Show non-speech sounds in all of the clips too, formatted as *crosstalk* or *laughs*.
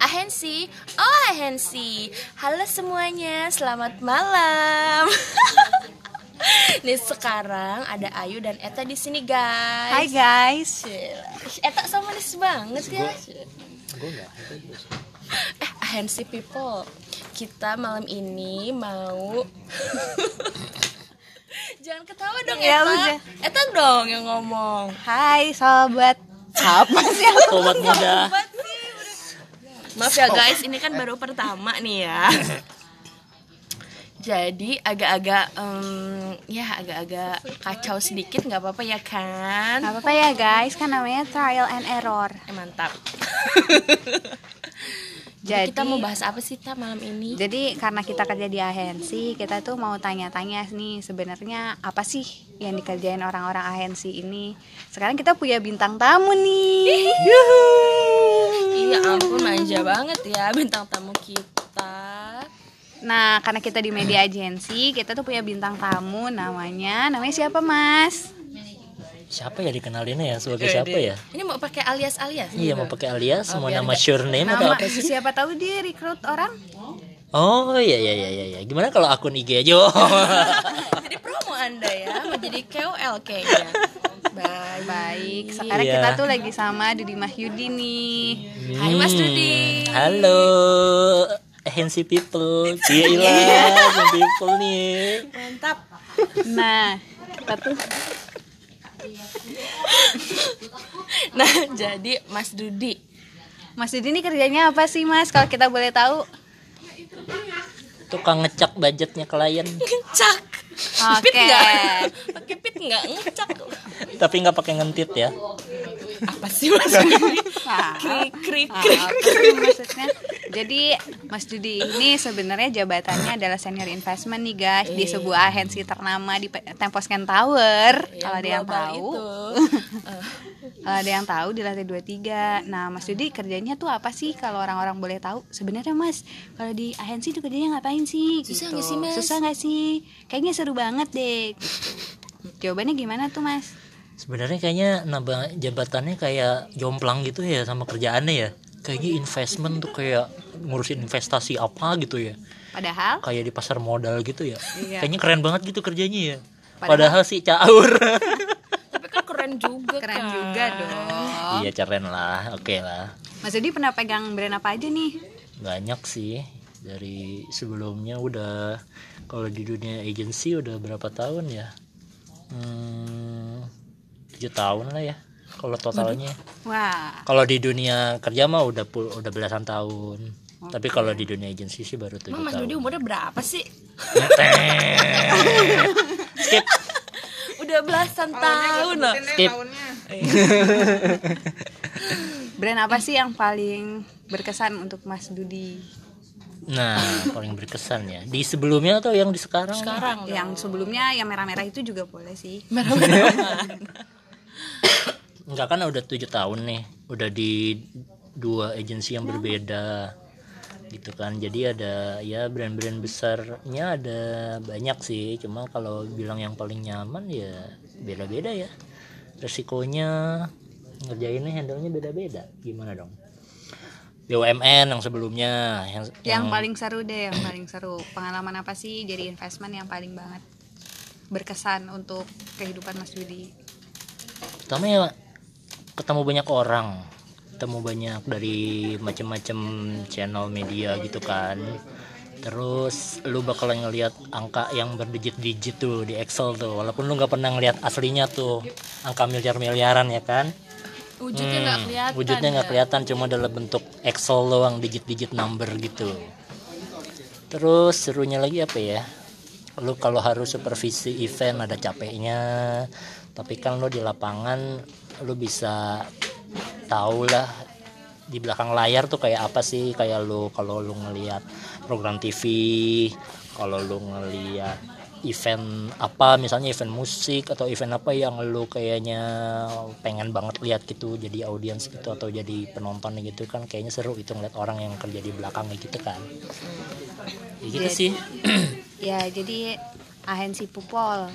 Ahensi, oh Ahensi Halo semuanya, selamat malam *laughs* Nih sekarang ada Ayu dan Eta di sini guys Hai guys. Ih, Eta sama nis banget ya Eh Ahensi people Kita malam ini mau *laughs* Jangan ketawa dong Ya Eta udah. Eta dong yang ngomong Hai sahabat. Apa sih? Sobat muda. Maaf ya guys, ini kan baru pertama nih ya. *laughs* Jadi agak-agak em, ya agak-agak kacau sedikit nggak apa-apa ya kan? Gak apa-apa ya guys, kan namanya trial and error. Eh, mantap. *laughs* Jadi kita mau bahas apa sih ta malam ini? Jadi karena kita kerja di agensi, kita tuh mau tanya-tanya nih sebenarnya apa sih yang dikerjain orang-orang agensi ini. Sekarang kita punya bintang tamu nih. Iya ampun manja banget ya bintang tamu kita. Nah, karena kita di media agensi, kita tuh punya bintang tamu namanya, namanya siapa Mas? Siapa ya dikenalinnya ya sebagai siapa ya? Ini mau pakai alias-alias? Iya mau pakai alias, Oh, mau nama surname atau Nama apa sih? siapa tahu dia rekrut orang? Oh iya iya iya iya. iya. Gimana kalau akun IG aja? *laughs* Jadi promo anda ya, mau jadi KOL kayaknya. *laughs* Baik. Baik, sekarang Iya. kita tuh lagi sama Dudi Mahyudi nih. Hai Mas Hmm, Dudi. Halo. Handsy people, Cila, people nih. Mantap. Nah, kita tuh Nah, jadi Mas Dudi Mas Dudi ini kerjanya apa sih Mas? Kalau kita boleh tahu. Tukang ngecek budgetnya klien, ngecak. Oke. Pit nggak? Pakai pit nggak ngecak? Tapi nggak pakai ngentit ya. Apa sih? Nah, *laughs* Krik krik krik. maksudnya? Jadi Mas Dudi ini sebenarnya jabatannya adalah senior investment nih guys di sebuah agensi ternama di Temposcan Tower. Kalau ada yang tahu. *laughs* Kalau ada yang tahu di lantai 23 Nah Mas Dudi kerjanya tuh apa sih Kalau orang-orang boleh tahu Sebenarnya Mas Kalau di agensi tuh kerjanya ngapain sih Susah gitu. nggak sih, Mas? Susah nggak sih Kayaknya seru banget deh Jawabannya gimana tuh Mas Sebenarnya kayaknya nambah jabatannya kayak jomplang gitu ya sama kerjaannya ya. Kayaknya investment tuh kayak ngurusin investasi apa gitu ya. Padahal Kayak di pasar modal gitu ya. Iya. Kayaknya keren banget gitu kerjanya ya. Padahal- Padahal, sih caur. *laughs* Tapi kan keren juga keren kan. juga dong iya keren lah, oke lah. Mas Dudi pernah pegang brand apa aja nih Banyak sih dari sebelumnya udah kalau di dunia agency udah berapa tahun ya? Hmm, tujuh tahun lah ya kalau totalnya. Wah Kalau di dunia kerja mah udah pul- udah belasan tahun. Tapi kalau di dunia agency sih baru tujuh Mas tahun. Dudi umurnya berapa sih? Skip. *laughs* Udah belasan tahun loh. Skip. *laughs* Brand apa sih yang paling berkesan untuk Mas Dudi Nah, paling berkesan ya. Di sebelumnya atau yang di sekarang? Sekarang dong. Yang sebelumnya yang merah-merah itu juga boleh sih *laughs* Enggak kan udah tujuh tahun nih. Udah di dua agensi yang berbeda gitu kan jadi ada ya brand-brand besarnya ada banyak sih cuma kalau bilang yang paling nyaman ya beda-beda ya resikonya ngerjainnya handle-nya beda-beda gimana dong BUMN yang sebelumnya yang, Yang paling seru deh, yang paling seru. Pengalaman apa sih jadi investment yang paling banget berkesan untuk kehidupan Mas Dudi? Pertama ya ketemu banyak orang. Ketemu banyak dari macam-macam channel media gitu kan. Terus lu bakalan ngelihat angka yang berdijit-dijit tuh di Excel tuh. Walaupun lu nggak pernah ngelihat aslinya tuh. Angka miliar-miliaran ya kan? Wujudnya nggak Hmm, kelihatan. wujudnya nggak ya. kelihatan cuma dalam bentuk Excel doang digit-digit number gitu. Terus serunya lagi apa ya lu kalau harus supervisi event ada capeknya tapi kan lu di lapangan lu bisa tahu lah di belakang layar tuh kayak apa sih? Kayak lu kalau lu ngelihat program TV kalau lu ngelihat event apa misalnya event musik atau event apa yang lu kayaknya pengen banget lihat gitu jadi audiens gitu atau jadi penonton gitu kan kayaknya seru itu ngeliat orang yang kerja di belakangnya gitu kan. Ya gitu Jadi- sih *clears throat* Ya, jadi agensi Pupol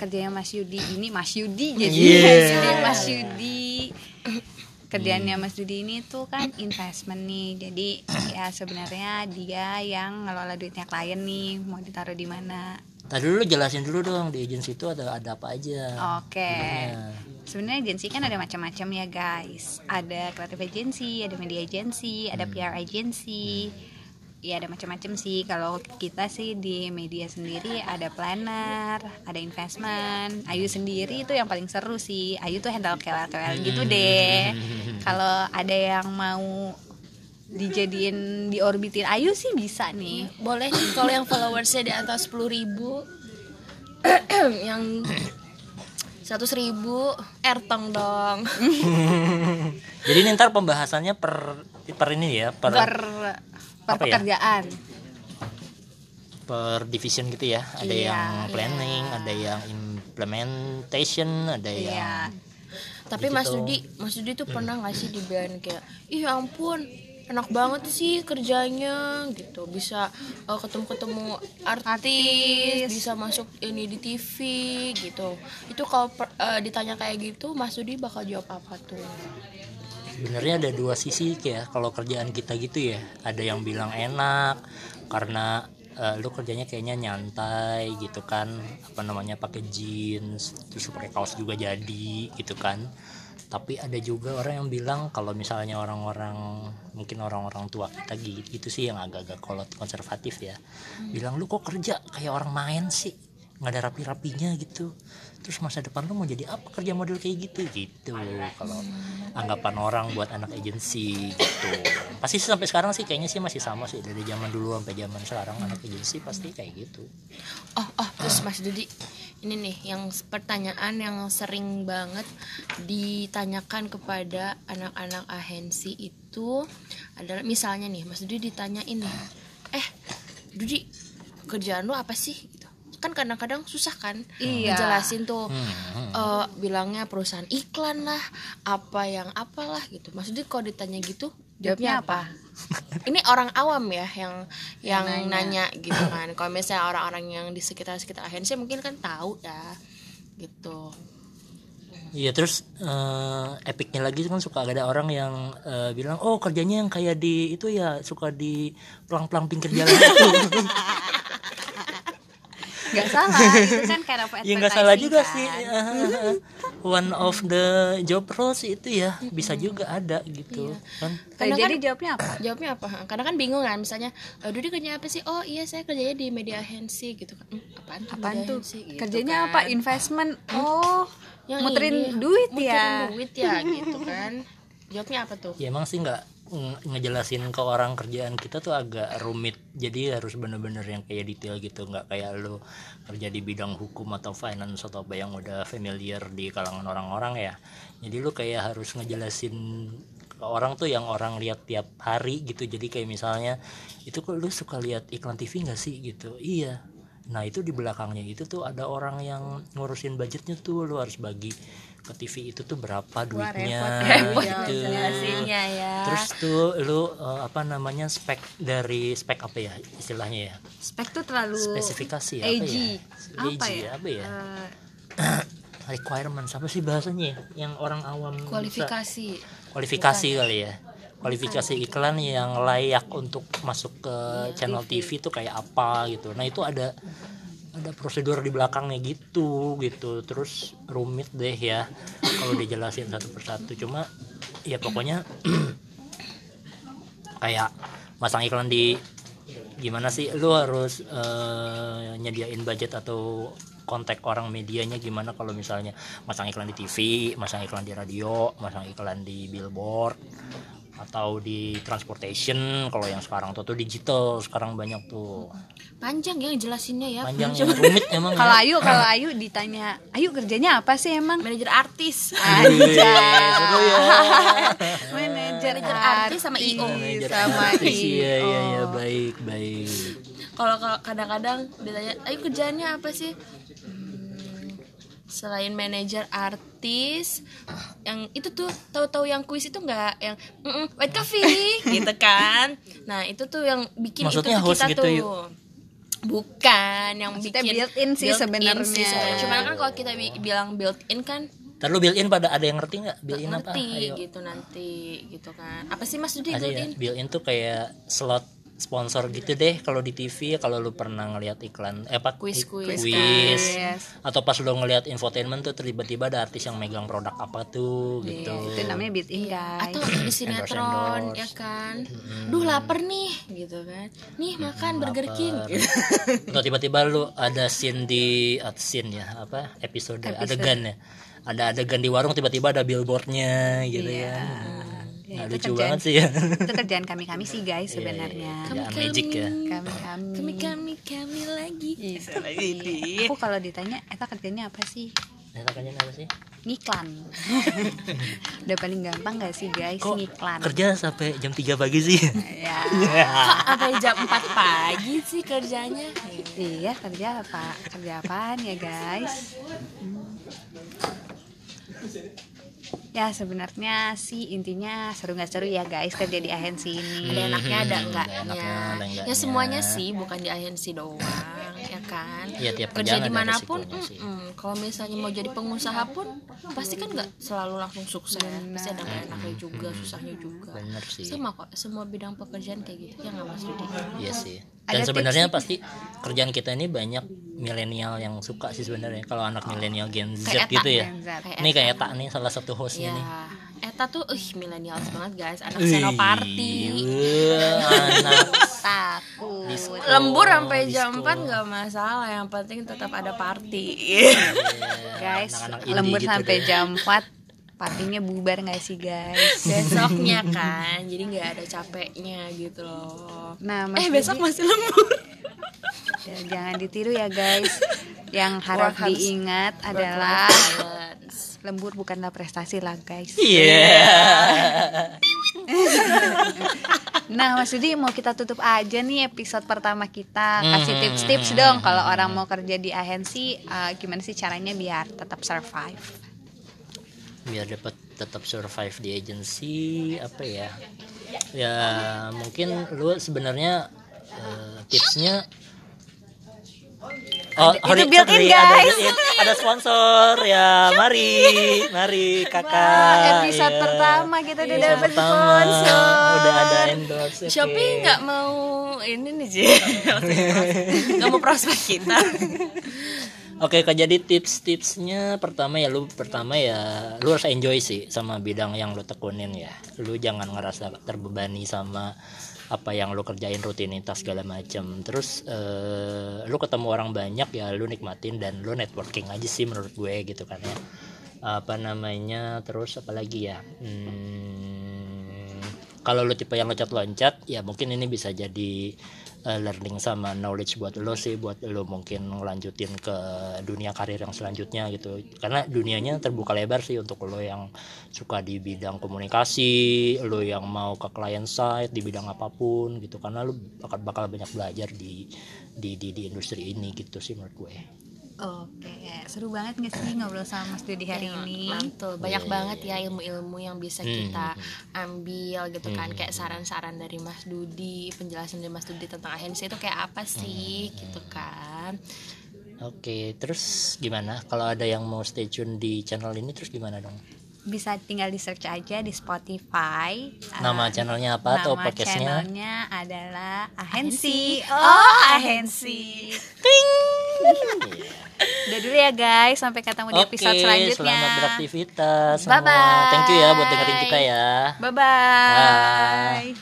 kerjanya Mas Yudi. Ini Mas Yudi jadi. Yeah. Mas Yudi *laughs* Mas Yudi. Kerjaannya Mas Dudi ini tuh kan investment nih. Jadi ya sebenarnya dia yang ngelola duitnya klien nih mau ditaruh di mana. Tadi dulu jelasin dulu dong di agensi itu ada ada apa aja. oke. Sebenarnya. sebenarnya agensi kan ada macam-macam ya guys. Ada creative agency ada media agency ada PR agency ya ada macam-macam sih. Kalau kita sih di media sendiri ada planner ada investment. Ayu sendiri itu yang paling seru sih. Ayu tuh handle KOL-KOL gitu deh. Kalau ada yang mau dijadiin diorbitin Ayu sih bisa nih. Boleh nih kalau yang followersnya di atas 10.000 ribu *coughs* yang 100.000 ribu ertong dong *laughs* Jadi ini ntar pembahasannya per per ini ya, per per per ya? pekerjaan per division gitu ya. Ada Iya, yang planning, ada yang implementation, ada Iya. yang tapi Gitu Mas. Dudi Mas Dudi tuh pernah nggak sih dibilang kayak ih ya ampun enak banget sih kerjanya gitu. Bisa eh, ketemu-ketemu artis, Artis. bisa masuk ini di TV gitu. Itu kalau per- eh, ditanya kayak gitu Mas Dudi bakal jawab apa tuh? Sebenarnya ada dua sisi kayak kalau kerjaan kita gitu ya. Ada yang bilang enak karena eh, lu kerjanya kayaknya nyantai gitu kan. Apa namanya pakai jeans terus pakai kaos juga jadi gitu kan tapi ada juga orang yang bilang kalau misalnya orang-orang mungkin orang-orang tua kita gitu, sih yang agak-agak kolot konservatif ya. Bilang lu kok kerja kayak orang main sih? Nggak ada rapi-rapinya gitu. Terus masa depan lu mau jadi apa kerja model kayak gitu? Gitu. Kalau anggapan orang buat anak agensi gitu. Pasti sampai sekarang sih kayaknya sih masih sama sih. Dari zaman dulu sampai zaman sekarang anak agensi pasti kayak gitu. Oh, oh, terus Mas Dudi, ini nih yang pertanyaan yang sering banget ditanyakan kepada anak-anak agensi itu adalah misalnya nih, Mas Dudi ditanyain nih, eh, Dudi, kerjaan lu apa sih? Gitu. Kan kadang-kadang susah kan Iya. ngejelasin tuh, Hmm, eh, bilangnya perusahaan iklan lah, apa yang apalah gitu. Mas Dudi kalau ditanya gitu, jawabnya apa? ini orang awam ya yang yang Yang nanya. gitu kan kalau misalnya orang-orang yang di sekitar sekitar agensi mungkin kan tahu ya gitu Iya terus eh, epicnya lagi kan suka ada orang yang eh, bilang oh kerjanya yang kayak di itu ya suka di pelang-pelang pinggir jalan itu. *laughs* nggak salah itu kan kind of ya nggak salah juga kan. sih. One of the job roles itu ya bisa juga ada gitu kan. Nah, Karena jadi kan- jawabnya apa? jawabnya apa? Karena kan bingung kan misalnya "Eh, Dudi kerja apa sih? Oh iya saya kerjanya di media agensi gitu kan. "Hmm, apaan tuh apaan media tuh? agency?" Gitu kerjanya kan. apa? Investment? Oh Yang muterin ini, duit muterin ya duit ya gitu kan. *laughs* Jawabnya apa tuh? Ya emang sih nggak ngejelasin ke orang kerjaan kita tuh agak rumit. Jadi harus bener-bener yang kayak detail gitu. Nggak kayak lu kerja di bidang hukum atau finance atau apa yang udah familiar di kalangan orang-orang ya. Jadi lu kayak harus ngejelasin ke orang tuh yang orang lihat tiap hari gitu. Jadi kayak misalnya itu kok lu suka lihat iklan TV nggak sih? Gitu. Iya nah itu di belakangnya itu tuh ada orang yang ngurusin budgetnya tuh lu harus bagi ke TV itu tuh berapa duitnya repot gitu jelasinnya ya Terus tuh lu eh, apa namanya spek dari spek apa ya istilahnya ya? spek tuh terlalu Spesifikasi apa AG. ya? Apa AG, ya? Apa ya? Eh, *coughs* Requirements apa sih bahasanya? ya? Yang orang awam bisa- kualifikasi kualifikasi kali ya. Kualifikasi iklan yang layak untuk masuk ke Iya, channel TV. Itu kayak apa gitu. Nah, itu ada ada prosedur di belakangnya gitu gitu. Terus rumit deh ya kalau dijelasin satu persatu. Cuma ya pokoknya *clears throat* kayak masang iklan di gimana sih lu harus eh, nyediain budget atau kontak orang medianya gimana kalau misalnya masang iklan di TV, masang iklan di radio, masang iklan di billboard atau di transportation kalau yang sekarang tuh tuh digital sekarang banyak tuh. Panjang ya jelasinnya ya. Panjang rumit emang kalau ya. Ayu kalau Ayu ditanya Ayu kerjanya apa sih emang? Manajer artis. Ya manajer Manajer artis sama IO. Sama artis, iya iya iya. IO. baik baik. Kalau kalau kadang-kadang ditanya ayo kerjaannya apa sih selain manajer artis yang itu tuh tahu-tahu yang kuis itu nggak yang "Mm-mm, white coffee *laughs* gitu kan nah itu tuh yang bikin Maksudnya itu tuh host kita gitu, tuh yuk? bukan yang Maksudnya bikin built-in sebenarnya. sih sebenarnya. cuman kan kalau kita bi- bilang built in kan Ntar lu built-in pada ada yang ngerti nggak built-in apa? ngerti Ayo. gitu nanti gitu kan apa sih mas Dudi Ada ya, built-in built-in tuh kayak slot sponsor gitu deh kalau di TV kalau lu pernah ngelihat iklan eh apa? Quiz, ik- quiz, quiz. Yes. atau pas lu ngelihat infotainment tuh tiba-tiba ada artis yang megang produk apa tuh gitu. Itu namanya built in guys. atau di sinetron endorse. ya kan? duh lapar nih gitu kan. Nih makan Burger King *laughs* atau tiba-tiba lu ada scene di uh, scene ya apa? Episode, adegan ya. Ada adegan di warung tiba-tiba ada billboardnya gitu ya Ya, Nah, itu lucu kerjaan- banget sih ya *laughs* Itu kerjaan kami kami sih guys sebenarnya. ya magic ya Kami kami. kami kami kami lagi Aku kalau ditanya, Eta kerjanya apa sih? Nah, makanya apa sih Ngiklan. *laughs* Udah paling gampang gak sih guys kok ngiklan? kerja sampai jam 3 pagi sih Ya. *laughs* kok sampai jam 4 pagi sih kerjanya Iya kerja apa? Kerja apaan ya guys? Hmm. Ya sebenarnya sih intinya seru nggak seru ya guys kerja di agensi ini. ada enaknya ada Hmm, enggaknya enaknya, ada enggaknya. ya semuanya sih bukan di agensi doang ya kan Iya, tiap kerja di mana pun sih. mm-mm. kalau misalnya mau jadi pengusaha pun pasti kan nggak selalu langsung sukses pasti ada nggak enaknya juga susahnya juga bener sih sama kok semua bidang pekerjaan kayak gitu ya nggak mas Dudi Iya sih. Ada Dan tips sebenarnya pasti kerjaan kita ini banyak milenial yang suka sih sebenarnya. Kalau anak milenial Gen Z Kayak gitu Eta, ya. Z. Ini kayak tak nih salah satu hostnya ya nih. Eta tuh ih milenials banget guys anak Wih, senoparty wah, anak Takut. lembur sampai disco. jam 4 nggak masalah yang penting tetap ada party *laughs* guys anak-anak indie lembur gitu sampai deh. jam 4 partinya bubar nggak sih guys? *laughs* besoknya kan jadi nggak ada capeknya gitu loh Nah, Mas eh besok masih lembur Ya, jangan ditiru ya guys. Yang harap harus- diingat adalah balance. lembur bukanlah prestasi lah guys. Iya. *laughs* Nah, Mas Dudi mau kita tutup aja nih episode pertama kita. Kasih Hmm. tips-tips dong kalau orang mau kerja di agensi eh, gimana sih caranya biar tetap survive. Biar dapat tetap survive di agency apa ya? Ya mungkin lu sebenarnya eh, tipsnya Oh, Itu ada guys. built-in. Ada sponsor ya, mari, mari kakak. Wah, episode Iya. pertama kita udah dapet pertama, sponsor. Udah ada endorse. Shopee nggak mau ini nih sih *laughs* nggak mau prospek kita *laughs* Oke, Kak, jadi tips-tipsnya pertama ya lu pertama ya lu harus enjoy sih sama bidang yang lu tekunin ya. Lu jangan ngerasa terbebani sama apa yang lu kerjain rutinitas segala macam. Terus eh, lu ketemu orang banyak ya lu nikmatin dan lu networking aja sih menurut gue gitu kan ya. Apa namanya? Terus apa lagi ya? Hmm, kalau lu tipe yang loncat-loncat ya mungkin ini bisa jadi uh, learning sama knowledge buat lo sih buat lo mungkin ngelanjutin ke dunia karir yang selanjutnya gitu. Karena dunianya terbuka lebar sih untuk lo yang suka di bidang komunikasi lo yang mau ke client side di bidang apa pun gitu. Karena lo bakal bakal banyak belajar di di di, di industri ini gitu sih menurut gue Oke, seru banget gak sih ngobrol sama Mas Dudi hari ini? mantul banyak banget ya ilmu-ilmu yang bisa kita Hmm. ambil gitu kan kayak saran-saran dari Mas Dudi penjelasan dari Mas Dudi tentang agensi itu kayak apa sih Hmm. gitu kan Oke, terus gimana? Kalau ada yang mau stay tune di channel ini, terus gimana dong? Bisa tinggal di search aja di Spotify. Nama Ah, channelnya apa atau Nama podcastnya? channelnya adalah Ahensi. Oh, Ahensi. Udah dulu ya guys, sampai ketemu di episode selanjutnya. selamat beraktivitas semua. Bye-bye. Thank you ya buat dengerin kita ya. Bye bye. Bye.